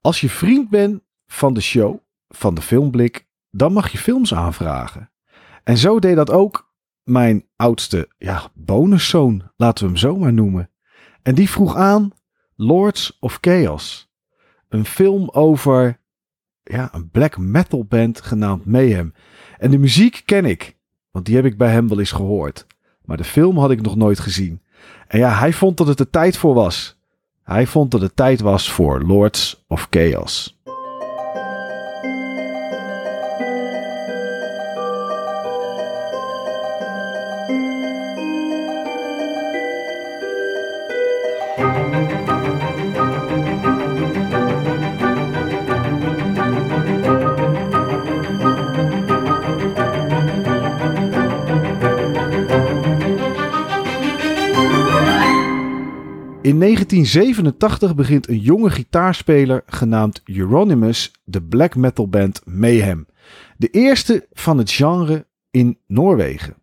Als je vriend bent van de show, van de filmblik, dan mag je films aanvragen. En zo deed dat ook mijn oudste ja, bonuszoon, laten we hem zo maar noemen. En die vroeg aan Lords of Chaos. Een film over ja, een black metal band genaamd Mayhem. En de muziek ken ik, want die heb ik bij hem wel eens gehoord. Maar de film had ik nog nooit gezien. En ja, hij vond dat het de tijd voor was. Hij vond dat het tijd was voor Lords of Chaos. 1987 begint een jonge gitaarspeler genaamd Euronymous de black metal band Mayhem. De eerste van het genre in Noorwegen.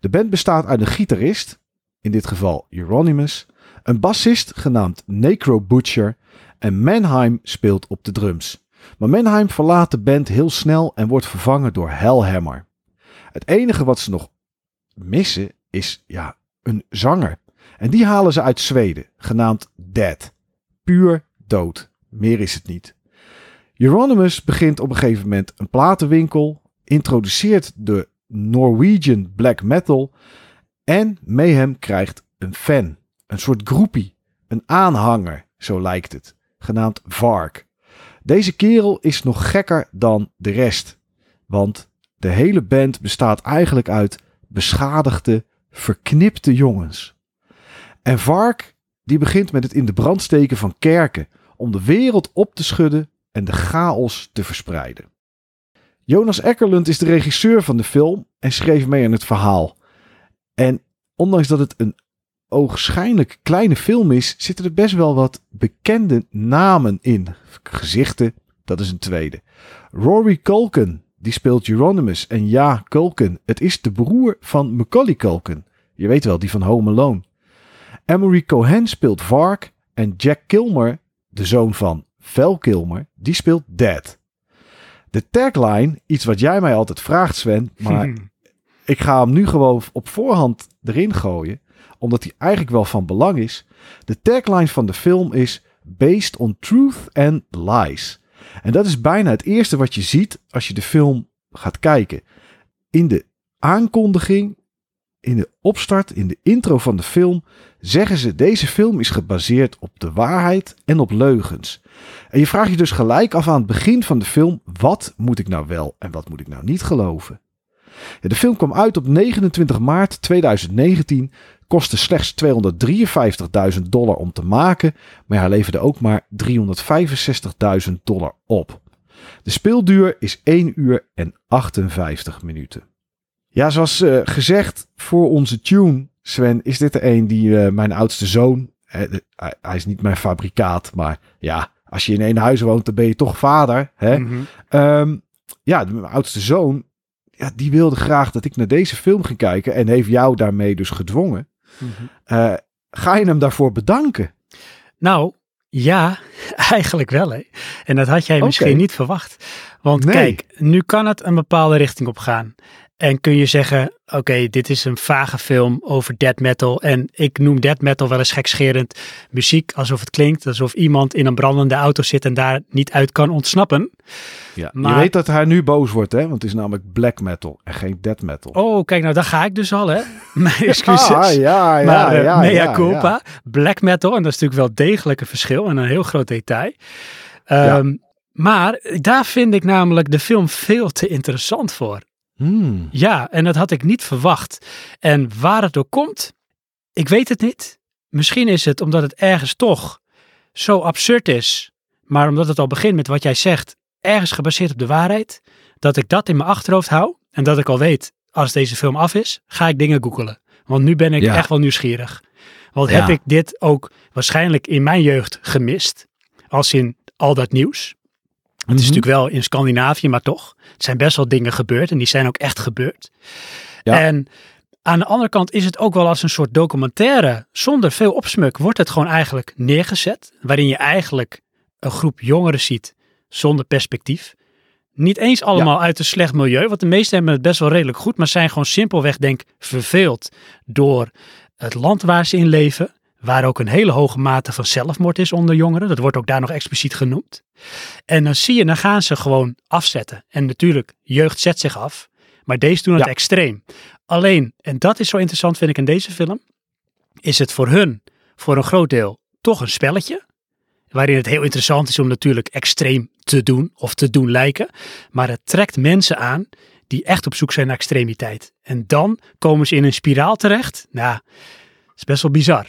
De band bestaat uit een gitarist, in dit geval Euronymous, een bassist genaamd Necro Butcher en Mannheim speelt op de drums. Maar Mannheim verlaat de band heel snel en wordt vervangen door Hellhammer. Het enige wat ze nog missen is ja, een zanger. En die halen ze uit Zweden, genaamd Dead. Puur dood. Meer is het niet. Euronymous begint op een gegeven moment een platenwinkel, introduceert de Norwegian black metal en Mayhem krijgt een fan, een soort groepie, een aanhanger, zo lijkt het, genaamd Vark. Deze kerel is nog gekker dan de rest, want de hele band bestaat eigenlijk uit beschadigde, verknipte jongens. En Vark, die begint met het in de brand steken van kerken om de wereld op te schudden en de chaos te verspreiden. Jonas Eckerlund is de regisseur van de film en schreef mee aan het verhaal. En ondanks dat het een oogschijnlijk kleine film is, zitten er best wel wat bekende namen in. Gezichten, dat is een tweede. Rory Culkin, die speelt Euronymous. En ja, Culkin, het is de broer van Macaulay Culkin. Je weet wel, die van Home Alone. Emery Cohen speelt Vark en Jack Kilmer, de zoon van Val Kilmer, die speelt Dad. De tagline, iets wat jij mij altijd vraagt Sven, maar ik ga hem nu gewoon op voorhand erin gooien, omdat hij eigenlijk wel van belang is. De tagline van de film is Based on Truth and Lies. En dat is bijna het eerste wat je ziet als je de film gaat kijken. In de aankondiging in de opstart, in de intro van de film, zeggen ze: deze film is gebaseerd op de waarheid en op leugens. En je vraagt je dus gelijk af aan het begin van de film: wat moet ik nou wel en wat moet ik nou niet geloven? De film kwam uit op 29 maart 2019, kostte slechts 253.000 dollar om te maken, maar hij leverde ook maar 365.000 dollar op. De speelduur is 1 uur en 58 minuten. Ja, zoals uh, gezegd voor onze tune, Sven, is dit er een die uh, mijn oudste zoon. Uh, hij is niet mijn fabrikaat, maar ja, als je in één huis woont, dan ben je toch vader. Hè? Mm -hmm. um, ja, mijn oudste zoon, ja, die wilde graag dat ik naar deze film ging kijken en heeft jou daarmee dus gedwongen. Mm -hmm. ga je hem daarvoor bedanken? Nou, ja, eigenlijk wel. Hè? En dat had jij okay. misschien niet verwacht. Want nee. kijk, nu kan het een bepaalde richting op gaan. En kun je zeggen, oké, okay, dit is een vage film over death metal. En ik noem death metal wel eens gekscherend muziek, alsof het klinkt alsof iemand in een brandende auto zit en daar niet uit kan ontsnappen. Ja, maar, je weet dat hij nu boos wordt, hè? Want het is namelijk black metal en geen death metal. Oh, kijk, nou daar ga ik dus al, hè? Mijn excuses. Ah, ja, ja, maar, uh, ja, mea ja, culpa, ja. black metal, en dat is natuurlijk wel degelijk een verschil en een heel groot detail. Um, maar daar vind ik namelijk de film veel te interessant voor. Hmm. Ja, en dat had ik niet verwacht. En waar het door komt, ik weet het niet. Misschien is het omdat het ergens toch zo absurd is, maar omdat het al begint met wat jij zegt, ergens gebaseerd op de waarheid, dat ik dat in mijn achterhoofd hou en dat ik al weet, als deze film af is, ga ik dingen googelen. Want nu ben ik Ja. echt wel nieuwsgierig. Want Ja. heb ik dit ook waarschijnlijk in mijn jeugd gemist, als in al dat nieuws. Het is Mhm. natuurlijk wel in Scandinavië, maar toch. Het zijn best wel dingen gebeurd en die zijn ook echt gebeurd. Ja. En aan de andere kant is het ook wel als een soort documentaire. Zonder veel opsmuk wordt het gewoon eigenlijk neergezet. Waarin je eigenlijk een groep jongeren ziet zonder perspectief. Niet eens allemaal uit een slecht milieu, want de meesten hebben het best wel redelijk goed, maar zijn gewoon simpelweg, denk verveeld door het land waar ze in leven, waar ook een hele hoge mate van zelfmoord is onder jongeren. Dat wordt ook daar nog expliciet genoemd. En dan zie je, dan gaan ze gewoon afzetten. En natuurlijk, jeugd zet zich af, maar deze doen het extreem. Alleen, en dat is zo interessant vind ik in deze film, is het voor hun, voor een groot deel, toch een spelletje. Waarin het heel interessant is om natuurlijk extreem te doen of te doen lijken. Maar het trekt mensen aan die echt op zoek zijn naar extremiteit. En dan komen ze in een spiraal terecht. Nou, is best wel bizar.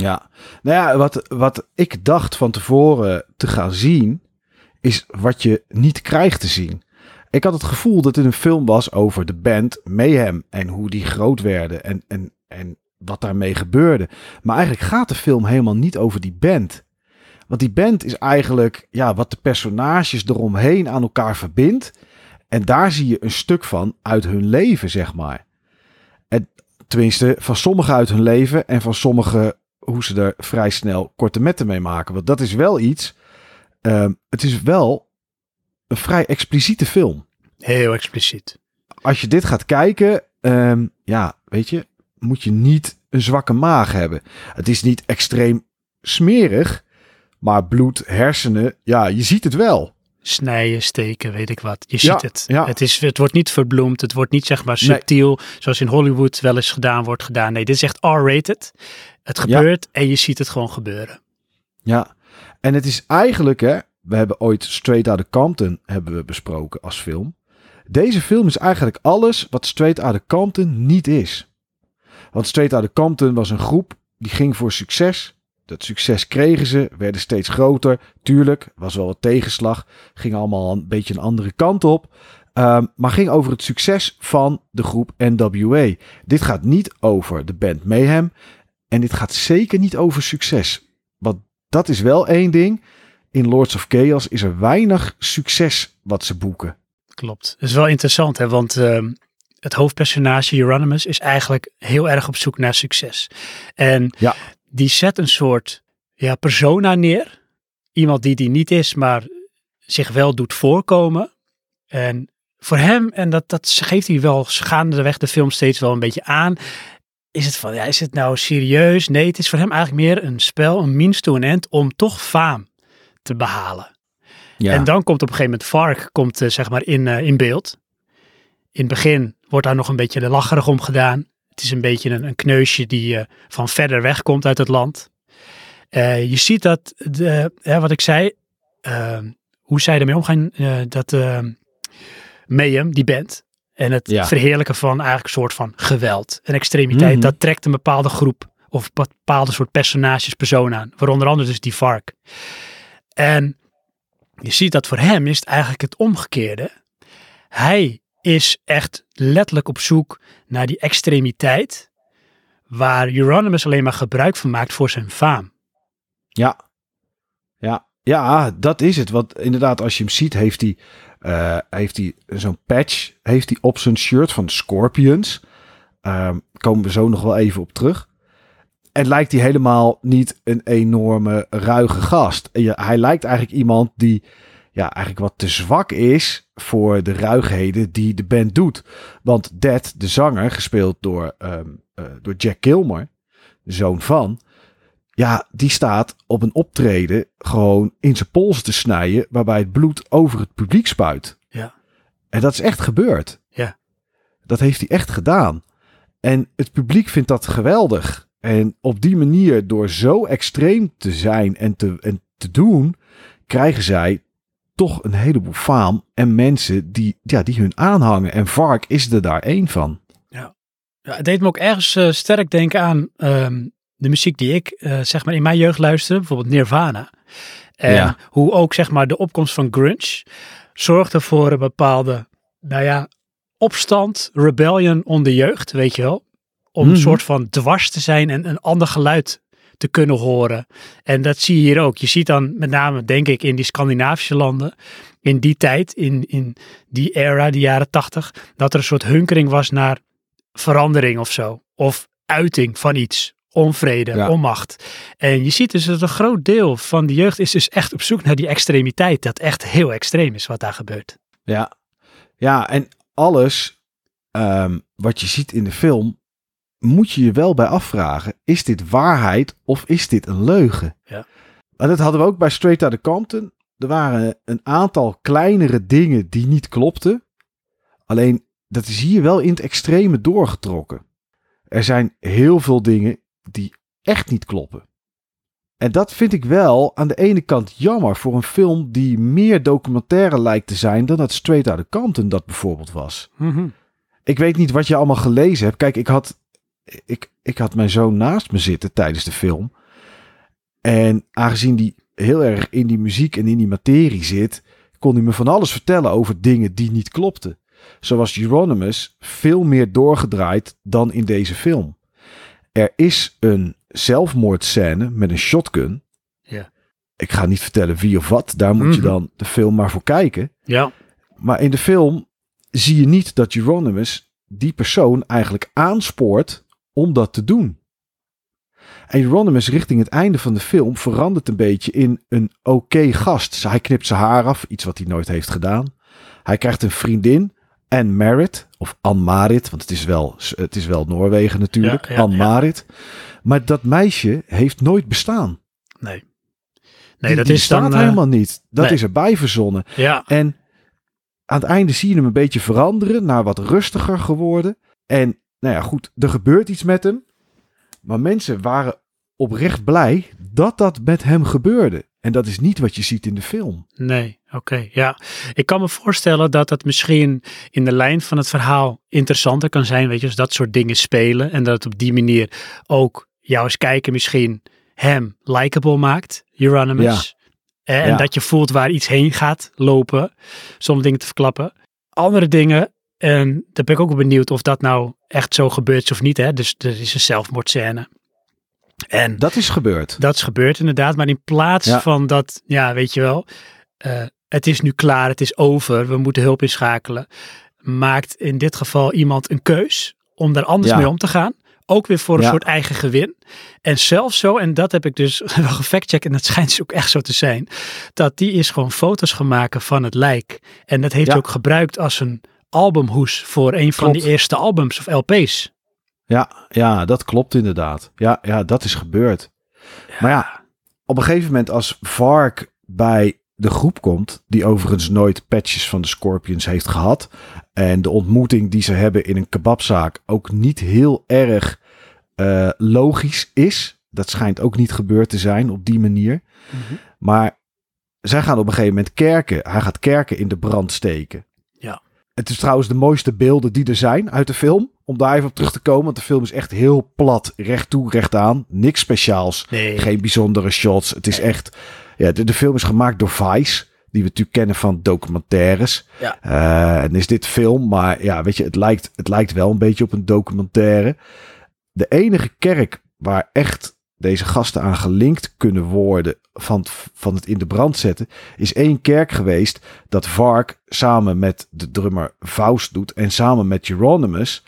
Ja, nou ja, wat, wat ik dacht van tevoren te gaan zien, is wat je niet krijgt te zien. Ik had het gevoel dat het een film was over de band Mayhem en hoe die groot werden en, en, en wat daarmee gebeurde. Maar eigenlijk gaat de film helemaal niet over die band. Want die band is eigenlijk ja, wat de personages eromheen aan elkaar verbindt. En daar zie je een stuk van uit hun leven, zeg maar. En, tenminste, van sommigen uit hun leven en van sommigen hoe ze er vrij snel korte metten mee maken. Want dat is wel iets. Ehm, het is wel een vrij expliciete film. Heel expliciet. Als je dit gaat kijken, ehm, ja, weet je, moet je niet een zwakke maag hebben. Het is niet extreem smerig, maar bloed, hersenen, ja, je ziet het wel. Snijden, steken, weet ik wat. Je ziet het. Ja. Het, is, het wordt niet verbloemd. Het wordt niet zeg maar subtiel, zoals in Hollywood wel eens gedaan wordt gedaan. Nee, dit is echt R-rated. Het gebeurt en je ziet het gewoon gebeuren. Ja, en het is eigenlijk, hè, we hebben ooit Straight Outta Compton hebben we besproken als film. Deze film is eigenlijk alles wat Straight Outta Compton niet is. Want Straight Outta Compton was een groep die ging voor succes. Dat succes kregen ze, werden steeds groter. Tuurlijk, was wel wat tegenslag. Ging allemaal een beetje een andere kant op. Um, maar ging over het succes van de groep NWA. Dit gaat niet over de band Mayhem. En dit gaat zeker niet over succes. Want dat is wel één ding. In Lords of Chaos is er weinig succes wat ze boeken. Klopt. Dat is wel interessant, hè? want uh, het hoofdpersonage Euronymous is eigenlijk heel erg op zoek naar succes. En ja. Die zet een soort ja, persona neer. Iemand die die niet is, maar zich wel doet voorkomen. En voor hem, en dat, dat geeft hij wel gaandeweg de film steeds wel een beetje aan, is het van, ja, is het nou serieus? Nee, het is voor hem eigenlijk meer een spel, een means to an end, om toch faam te behalen. Ja. En dan komt op een gegeven moment Vark komt, uh, zeg maar in, uh, in beeld. In het begin wordt daar nog een beetje lacherig om gedaan. Het is een beetje een, een kneusje die uh, van verder weg komt uit het land. je ziet dat, de, wat ik zei, ehm, hoe zij ermee omgaan, dat ehm, Mayhem, die band, en het verheerlijken van eigenlijk een soort van geweld en extremiteit, mhm. dat trekt een bepaalde groep of een bepaalde soort personages, personen aan. Waaronder andere dus die Vark. En je ziet dat voor hem is het eigenlijk het omgekeerde. Hij is echt letterlijk op zoek naar die extremiteit waar Euronymous alleen maar gebruik van maakt voor zijn faam. Ja, ja, ja, dat is het. Want inderdaad, als je hem ziet, heeft hij uh, heeft hij zo'n patch heeft hij op zijn shirt van Scorpions. Um, komen we zo nog wel even op terug. En lijkt hij helemaal niet een enorme ruige gast. hij lijkt eigenlijk iemand die ja, eigenlijk wat te zwak is voor de ruigheden die de band doet. Want Dead, de zanger, gespeeld door, um, uh, door Jack Kilmer, de zoon van, ja, die staat op een optreden gewoon in zijn pols te snijden, waarbij het bloed over het publiek spuit. Ja. En dat is echt gebeurd. Ja. Dat heeft hij echt gedaan. En het publiek vindt dat geweldig. En op die manier, door zo extreem te zijn en te, en te doen, krijgen zij toch een heleboel faam en mensen die, ja, die hun aanhangen. En Vark is er daar één van. Ja. ja het deed me ook ergens uh, sterk denken aan ehm, de muziek die ik uh, zeg maar in mijn jeugd luisterde, bijvoorbeeld Nirvana. En hoe ook zeg maar de opkomst van grunge zorgde voor een bepaalde, nou ja, opstand, rebellion onder jeugd, weet je wel. Om een mhm. soort van dwars te zijn en een ander geluid te kunnen horen. En dat zie je hier ook. Je ziet dan met name, denk ik, in die Scandinavische landen, in die tijd, in, in die era, die jaren tachtig, dat er een soort hunkering was naar verandering of zo. Of uiting van iets onvrede, onmacht. En je ziet dus dat een groot deel van de jeugd is dus echt op zoek naar die extremiteit. Dat echt heel extreem is wat daar gebeurt. Ja, ja en alles ehm, wat je ziet in de film, moet je je wel bij afvragen. Is dit waarheid of is dit een leugen? Ja. En dat hadden we ook bij Straight Outta Compton. Er waren een aantal kleinere dingen die niet klopten. Alleen dat is hier wel in het extreme doorgetrokken. Er zijn heel veel dingen die echt niet kloppen. En dat vind ik wel aan de ene kant jammer voor een film die meer documentaire lijkt te zijn dan dat Straight Outta Compton dat bijvoorbeeld was. Mhm. Ik weet niet wat je allemaal gelezen hebt. Kijk, ik had, ik, ik had mijn zoon naast me zitten tijdens de film. En aangezien die heel erg in die muziek en in die materie zit, kon hij me van alles vertellen over dingen die niet klopten. Zoals Euronymous veel meer doorgedraaid dan in deze film. Er is een zelfmoordscène met een shotgun. Ja. Ik ga niet vertellen wie of wat. Daar moet je Mhm. dan de film maar voor kijken. Ja. Maar in de film zie je niet dat Euronymous die persoon eigenlijk aanspoort om dat te doen. En Euronymous richting het einde van de film verandert een beetje in een oké gast. Hij knipt zijn haar af, iets wat hij nooit heeft gedaan. Hij krijgt een vriendin, Anne Marit, of Anne Marit, want het is wel, het is wel Noorwegen natuurlijk, Ja, ja, Anne ja. Marit. Maar dat meisje heeft nooit bestaan. Nee. Nee, Die- dat die is staat dan... eh, helemaal niet. Dat nee. is erbij verzonnen. ja, En aan het einde zie je hem een beetje veranderen naar wat rustiger geworden. En nou ja, goed, er gebeurt iets met hem. Maar mensen waren oprecht blij dat dat met hem gebeurde. En dat is niet wat je ziet in de film. nee, oké, ja. Ik kan me voorstellen dat het misschien in de lijn van het verhaal interessanter kan zijn, weet je, als dat soort dingen spelen. En dat het op die manier ook jou als kijker misschien hem likable maakt, Euronymous. Eh, En Ja. dat je voelt waar iets heen gaat lopen, zonder dingen te verklappen. Andere dingen, en daar ben ik ook benieuwd of dat nou echt zo gebeurt is of niet. Hè? Dus er is een zelfmoordscène. En Dat is gebeurd. dat is gebeurd inderdaad, maar in plaats Ja. van dat, ja, weet je wel, eh, het is nu klaar, het is over, we moeten hulp inschakelen, maakt in dit geval iemand een keus om daar anders Ja. mee om te gaan. Ook weer voor een Ja. soort eigen gewin. En zelfs zo, en dat heb ik dus wel gefactcheckt, en dat schijnt dus ook echt zo te zijn, dat die is gewoon foto's gaan maken van het lijk. En dat heeft ook gebruikt als een albumhoes voor een van Klopt. die eerste albums of LP's. Ja, ja, dat klopt inderdaad. Ja, ja, dat is gebeurd. Maar ja, op een gegeven moment als Vark bij de groep komt, die overigens nooit patches van de Scorpions heeft gehad, en de ontmoeting die ze hebben in een kebabzaak ook niet heel erg eh, logisch is. Dat schijnt ook niet gebeurd te zijn op die manier. Maar zij gaan op een gegeven moment kerken. Hij gaat kerken in de brand steken. Het is trouwens de mooiste beelden die er zijn uit de film. Om daar even op terug te komen. Want de film is echt heel plat. Recht toe, recht aan. Niks speciaals. Nee. Geen bijzondere shots. Het is echt... Ja, de, de film is gemaakt door Vice. Die we natuurlijk kennen van documentaires. Ja. Eh, en is dit film. Maar ja, weet je, het lijkt, het lijkt wel een beetje op een documentaire. De enige kerk waar echt deze gasten aan gelinkt kunnen worden van, van het in de brand zetten, is één kerk geweest dat Vark samen met de drummer Faust doet en samen met Euronymous,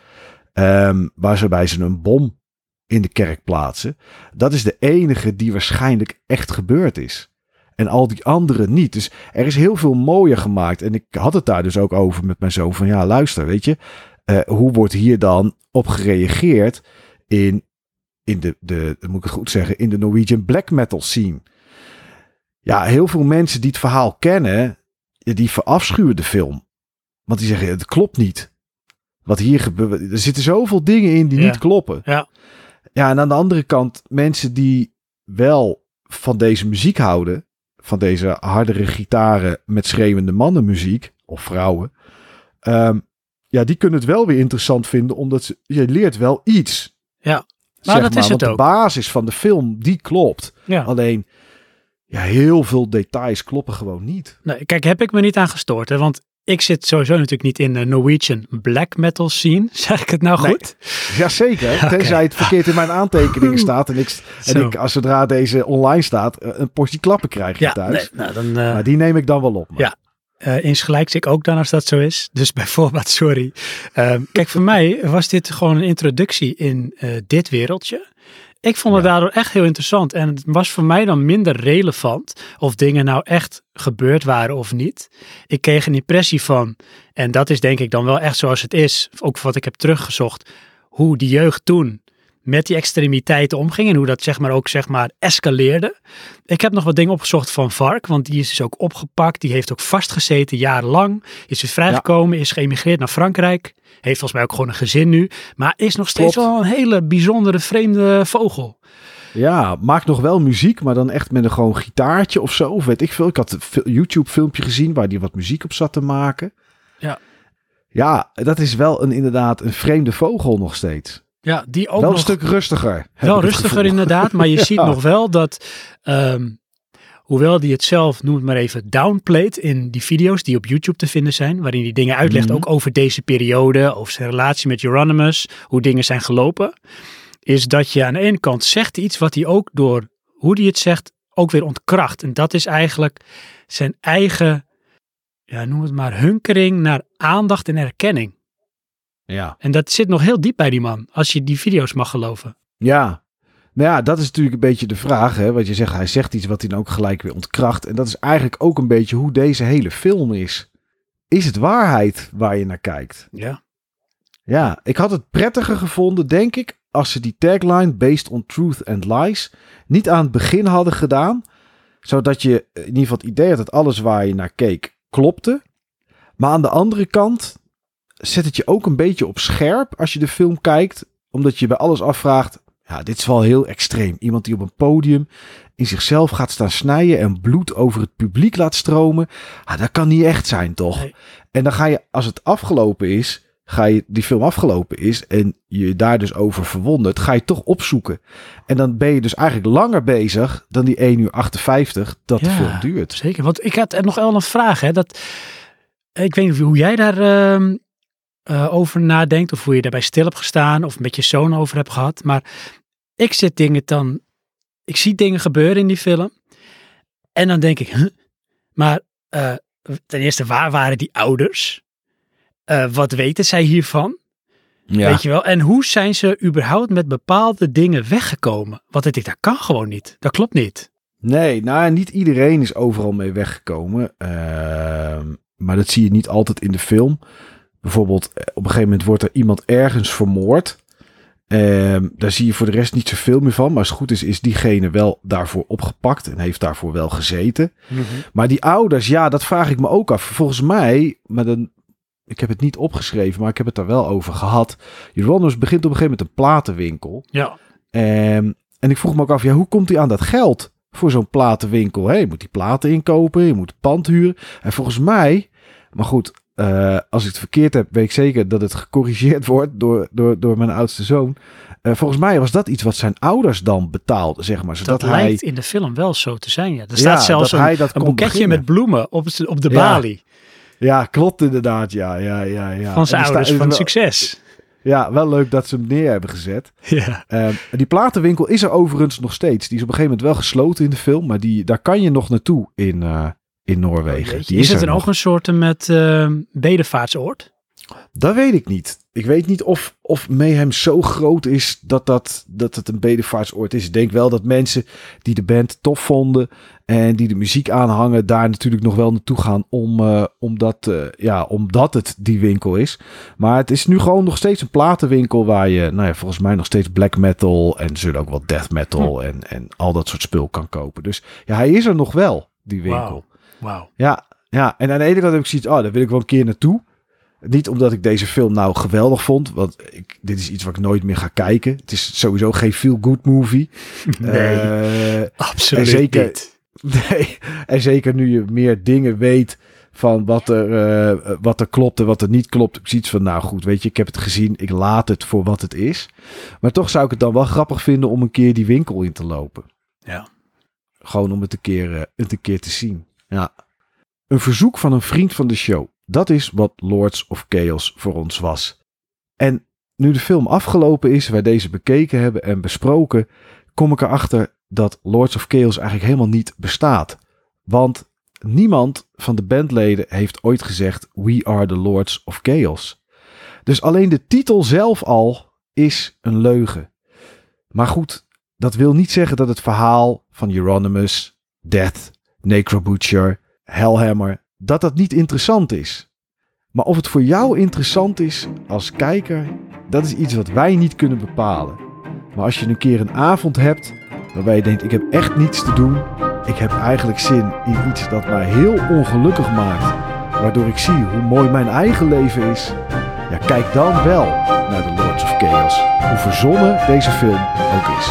ehm, waar ze bij ze een bom in de kerk plaatsen. Dat is de enige die waarschijnlijk echt gebeurd is. En al die anderen niet. Dus er is heel veel mooier gemaakt. En ik had het daar dus ook over met mijn zoon. Van ja, luister, weet je. eh, hoe wordt hier dan op gereageerd in, in de, de, moet ik het goed zeggen, in de Norwegian black metal scene? Ja, heel veel mensen die het verhaal kennen, die verafschuwen de film. Want die zeggen, het klopt niet. Wat hier gebeurt. Er zitten zoveel dingen in die Ja. niet kloppen. Ja. Ja, en aan de andere kant, mensen die wel van deze muziek houden, van deze hardere gitaren met schreeuwende mannenmuziek, of vrouwen, ehm, ja, die kunnen het wel weer interessant vinden, omdat ze, je leert wel iets. Ja. Nou, dat is want het de ook. basis van de film, die klopt. Ja. Alleen, ja, heel veel details kloppen gewoon niet. Nee, kijk, heb ik me niet aan gestoord. Hè? Want ik zit sowieso natuurlijk niet in de Norwegian black metal scene. Zeg ik het nou Nee. goed? Jazeker, Oké. tenzij het verkeerd in mijn aantekeningen staat en ik, en ik als zodra deze online staat, eh, een portie klappen krijg je Ja, thuis. nee, nou, dan, eh, Maar die neem ik dan wel op. man. Ja. Eh insgelijks ik ook dan als dat zo is. Dus bijvoorbeeld, sorry. Ehm, kijk, voor mij was dit gewoon een introductie in eh, dit wereldje. Ik vond het daardoor echt heel interessant. En het was voor mij dan minder relevant of dingen nou echt gebeurd waren of niet. Ik kreeg een impressie van, en dat is denk ik dan wel echt zoals het is, ook wat ik heb teruggezocht, hoe die jeugd toen met die extremiteiten omging en hoe dat zeg maar ook zeg maar escaleerde. Ik heb nog wat dingen opgezocht van Vark, want die is dus ook opgepakt. Die heeft ook vastgezeten jarenlang. Is dus vrijgekomen, is geëmigreerd naar Frankrijk. Heeft volgens mij ook gewoon een gezin nu. Maar is nog steeds wel een hele bijzondere vreemde vogel. Ja, maakt nog wel muziek, maar dan echt met een gewoon gitaartje of zo. Of weet ik veel. Ik had een YouTube filmpje gezien waar hij wat muziek op zat te maken. Ja. Ja, dat is wel een, inderdaad een vreemde vogel nog steeds. Ja, die ook wel nog... een stuk rustiger. Wel rustiger inderdaad, maar je ziet nog wel dat, um, hoewel die het zelf, noem het maar even, downplayt in die video's die op YouTube te vinden zijn, waarin hij dingen uitlegt Mhm. ook over deze periode, over zijn relatie met Euronymous, hoe dingen zijn gelopen, is dat je aan de ene kant zegt iets wat hij ook door hoe hij het zegt ook weer ontkracht. En dat is eigenlijk zijn eigen, ja, noem het maar, hunkering naar aandacht en erkenning. Ja. En dat zit nog heel diep bij die man, als je die video's mag geloven. Ja. Nou ja, dat is natuurlijk een beetje de vraag. Hè? Wat je zegt, hij zegt iets wat hij dan ook gelijk weer ontkracht. En dat is eigenlijk ook een beetje hoe deze hele film is. Is het waarheid waar je naar kijkt? Ja. Ja, ik had het prettiger gevonden, denk ik, als ze die tagline based on truth and lies niet aan het begin hadden gedaan. Zodat je in ieder geval het idee had dat alles waar je naar keek klopte. Maar aan de andere kant zet het je ook een beetje op scherp als je de film kijkt. Omdat je bij alles afvraagt, ja, dit is wel heel extreem. Iemand die op een podium in zichzelf gaat staan snijden en bloed over het publiek laat stromen. Ah, dat kan niet echt zijn, toch? Nee. En dan ga je, als het afgelopen is, ga je die film afgelopen is en je daar dus over verwondert, ga je toch opzoeken. En dan ben je dus eigenlijk langer bezig dan die 1 uur 58 dat de film duurt. Zeker, want ik had er nog wel een vraag. Hè, dat, ik weet niet hoe jij daar ehm, eh, over nadenkt, of hoe je daarbij stil hebt gestaan, of met je zoon over hebt gehad. Maar ik zit dingen dan, ik zie dingen gebeuren in die film. En dan denk ik, huh? maar eh, ten eerste, waar waren die ouders? Eh, wat weten zij hiervan? Weet je wel? En hoe zijn ze überhaupt met bepaalde dingen weggekomen? Want ik denk, dat kan gewoon niet. Dat klopt niet. Nee, nou niet iedereen is overal mee weggekomen. Ehm, maar dat zie je niet altijd in de film. Bijvoorbeeld, eh, op een gegeven moment wordt er iemand ergens vermoord. Ehm, daar zie je voor de rest niet zoveel meer van. Maar als het goed is, is diegene wel daarvoor opgepakt en heeft daarvoor wel gezeten. Maar die ouders, ja, dat vraag ik me ook af. Volgens mij, maar dan, ik heb het niet opgeschreven, maar ik heb het daar wel over gehad. Jeroenus begint op een gegeven moment een platenwinkel. Ja. Ehm, en ik vroeg me ook af, ja, hoe komt hij aan dat geld voor zo'n platenwinkel? Hè, je moet die platen inkopen, je moet pand huren. En volgens mij, maar goed, eh, als ik het verkeerd heb, weet ik zeker dat het gecorrigeerd wordt door, door, door mijn oudste zoon. Eh, volgens mij was dat iets wat zijn ouders dan betaalden, zeg maar. Zodat Dat hij, lijkt in de film wel zo te zijn. Ja. Er Ja, staat zelfs dat een, dat een kon boeketje beginnen. met bloemen op, op de balie Ja, klopt inderdaad. Ja, ja, ja, ja. van zijn er ouders sta- van wel- succes. Ja, wel leuk dat ze hem neer hebben gezet. Ja. Ehm, die platenwinkel is er overigens nog steeds. Die is op een gegeven moment wel gesloten in de film, maar die, daar kan je nog naartoe in, eh, in Noorwegen. Die is het dan nog. ook een soort met uh, bedevaartsoord? Dat weet ik niet. Ik weet niet of, of Mayhem zo groot is dat, dat, dat het een bedevaartsoord is. Ik denk wel dat mensen die de band tof vonden en die de muziek aanhangen, daar natuurlijk nog wel naartoe gaan om, eh, omdat, eh, ja, omdat het die winkel is. Maar het is nu gewoon nog steeds een platenwinkel waar je, nou ja, volgens mij nog steeds black metal en zullen ook wel death metal en, en al dat soort spul kan kopen. Dus ja, hij is er nog wel, die winkel. Wauw. Ja, ja, en aan de ene kant heb ik zoiets, oh, daar wil ik wel een keer naartoe. Niet omdat ik deze film nou geweldig vond, want ik, dit is iets wat ik nooit meer ga kijken. Het is sowieso geen feel-good movie. Nee, Eh, absoluut en zeker- niet. nee, en zeker nu je meer dingen weet van wat er, eh, wat er klopt en wat er niet klopt. Ik zie iets van, nou goed, weet je, ik heb het gezien, ik laat het voor wat het is. Maar toch zou ik het dan wel grappig vinden om een keer die winkel in te lopen. Ja. Gewoon om het een keer, het een keer te zien. Ja. Een verzoek van een vriend van de show. Dat is wat Lords of Chaos voor ons was. En nu de film afgelopen is, wij deze bekeken hebben en besproken, kom ik erachter dat Lords of Chaos eigenlijk helemaal niet bestaat. Want niemand van de bandleden heeft ooit gezegd: We are the Lords of Chaos. Dus alleen de titel zelf al is een leugen. Maar goed, dat wil niet zeggen dat het verhaal van Euronymous, Death, Necrobutcher, Hellhammer, dat dat niet interessant is. Maar of het voor jou interessant is als kijker, dat is iets wat wij niet kunnen bepalen. Maar als je een keer een avond hebt waarbij je denkt: ik heb echt niets te doen, ik heb eigenlijk zin in iets dat mij heel ongelukkig maakt, waardoor ik zie hoe mooi mijn eigen leven is, ja, kijk dan wel naar The Lords of Chaos, hoe verzonnen deze film ook is.